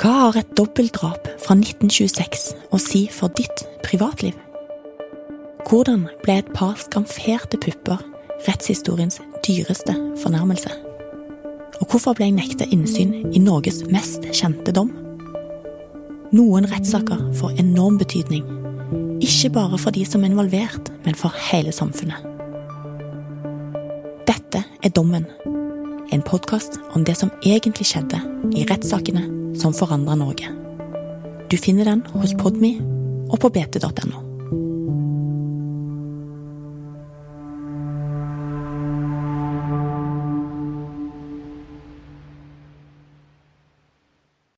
Hva har et dobbeltdrap fra 1926 å si for ditt privatliv? Hvordan ble et par skamferte pupper rettshistoriens dyreste fornærmelse? Og hvorfor ble jeg nekta innsyn i Norges mest kjente dom? Noen rettssaker får enorm betydning, ikke bare for de som er involvert, men for hele samfunnet. Dette er Dommen, en podkast om det som egentlig skjedde i rettssakene som forandra Norge. Du finner den hos Podme og på bt.no.